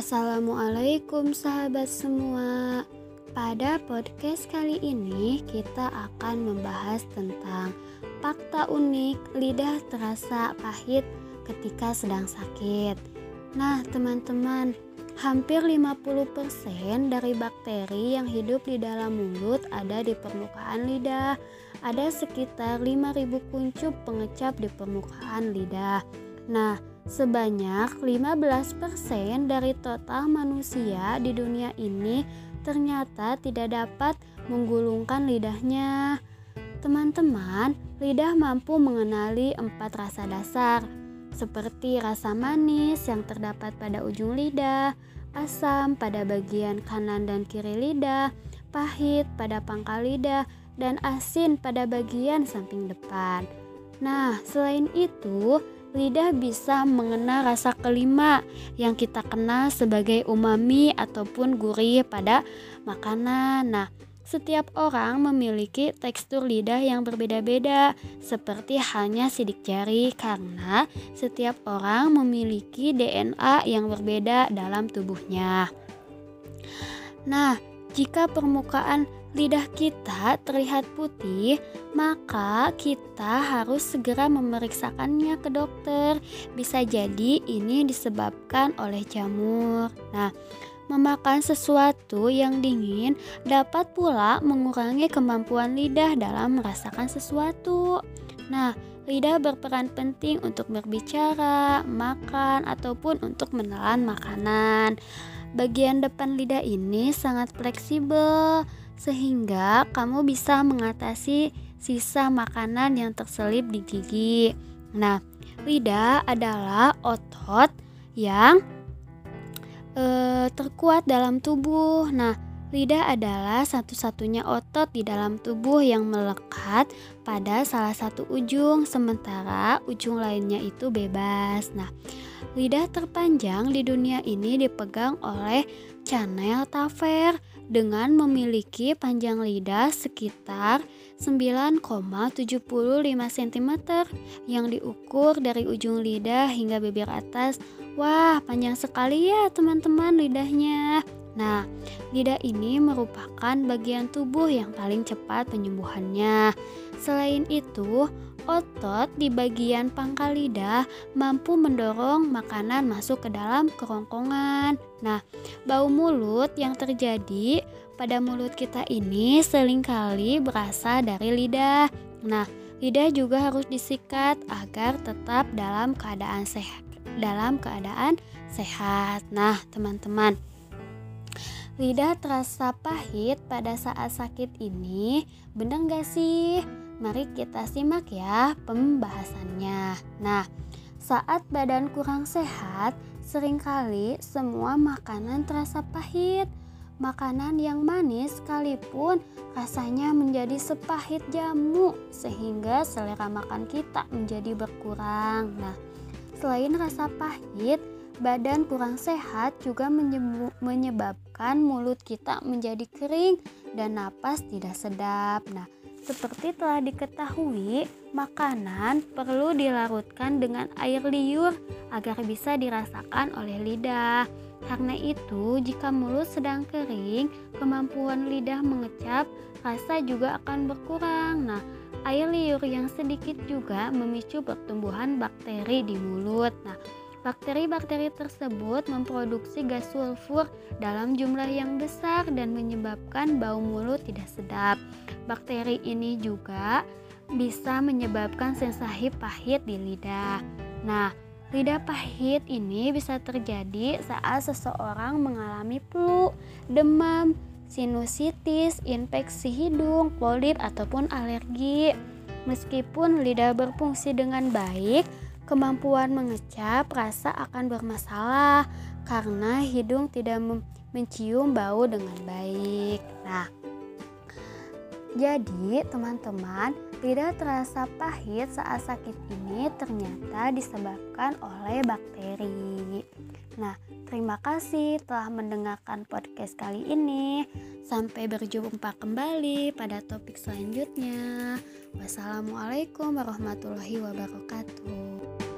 Assalamualaikum sahabat semua. Pada podcast kali ini kita akan membahas tentang fakta unik lidah terasa pahit ketika sedang sakit. Nah, teman-teman, hampir 50% dari bakteri yang hidup di dalam mulut ada di permukaan lidah. Ada sekitar 5000 kuncup pengecap di permukaan lidah. Nah, sebanyak 15% dari total manusia di dunia ini ternyata tidak dapat menggulungkan lidahnya. Teman-teman, lidah mampu mengenali empat rasa dasar, seperti rasa manis yang terdapat pada ujung lidah, asam pada bagian kanan dan kiri lidah, pahit pada pangkal lidah, dan asin pada bagian samping depan. Nah, selain itu, lidah bisa mengenal rasa kelima yang kita kenal sebagai umami ataupun gurih pada makanan. Nah, setiap orang memiliki tekstur lidah yang berbeda-beda, seperti halnya sidik jari, karena setiap orang memiliki DNA yang berbeda dalam tubuhnya. Nah, jika permukaan lidah kita terlihat putih, maka kita harus segera memeriksakannya ke dokter. Bisa jadi ini disebabkan oleh jamur. Nah, memakan sesuatu yang dingin dapat pula mengurangi kemampuan lidah dalam merasakan sesuatu. Nah, lidah berperan penting untuk berbicara, makan, ataupun untuk menelan makanan. Bagian depan lidah ini sangat fleksibel sehingga kamu bisa mengatasi sisa makanan yang terselip di gigi. Nah, lidah adalah otot yang e, terkuat dalam tubuh. Nah, lidah adalah satu-satunya otot di dalam tubuh yang melekat pada salah satu ujung, sementara ujung lainnya itu bebas. Nah, lidah terpanjang di dunia ini dipegang oleh Chanel Taver dengan memiliki panjang lidah sekitar 9,75 cm yang diukur dari ujung lidah hingga bibir atas. Wah, panjang sekali ya teman-teman lidahnya. Nah, lidah ini merupakan bagian tubuh yang paling cepat penyembuhannya. Selain itu, otot di bagian pangkal lidah mampu mendorong makanan masuk ke dalam kerongkongan. Nah, bau mulut yang terjadi pada mulut kita ini sering kali berasal dari lidah. Nah, lidah juga harus disikat agar tetap dalam keadaan sehat. Dalam keadaan sehat. Nah, teman-teman, lidah terasa pahit pada saat sakit ini, benar gak sih? Mari kita simak ya pembahasannya. Nah, saat badan kurang sehat, sering kali semua makanan terasa pahit. Makanan yang manis sekalipun rasanya menjadi sepahit jamu sehingga selera makan kita menjadi berkurang. Nah, selain rasa pahit, badan kurang sehat juga menyebabkan mulut kita menjadi kering dan napas tidak sedap. Nah, seperti telah diketahui, makanan perlu dilarutkan dengan air liur agar bisa dirasakan oleh lidah. Karena itu, jika mulut sedang kering, kemampuan lidah mengecap rasa juga akan berkurang. Nah, air liur yang sedikit juga memicu pertumbuhan bakteri di mulut. Nah, Bakteri-bakteri tersebut memproduksi gas sulfur dalam jumlah yang besar dan menyebabkan bau mulut tidak sedap. Bakteri ini juga bisa menyebabkan sensasi pahit di lidah. Nah, lidah pahit ini bisa terjadi saat seseorang mengalami flu, demam, sinusitis, infeksi hidung, polip, ataupun alergi. Meskipun lidah berfungsi dengan baik, kemampuan mengecap rasa akan bermasalah karena hidung tidak mencium bau dengan baik. Nah, jadi teman-teman, lidah terasa pahit saat sakit ini ternyata disebabkan oleh bakteri. Nah, terima kasih telah mendengarkan podcast kali ini. Sampai berjumpa kembali pada topik selanjutnya. Wassalamualaikum warahmatullahi wabarakatuh.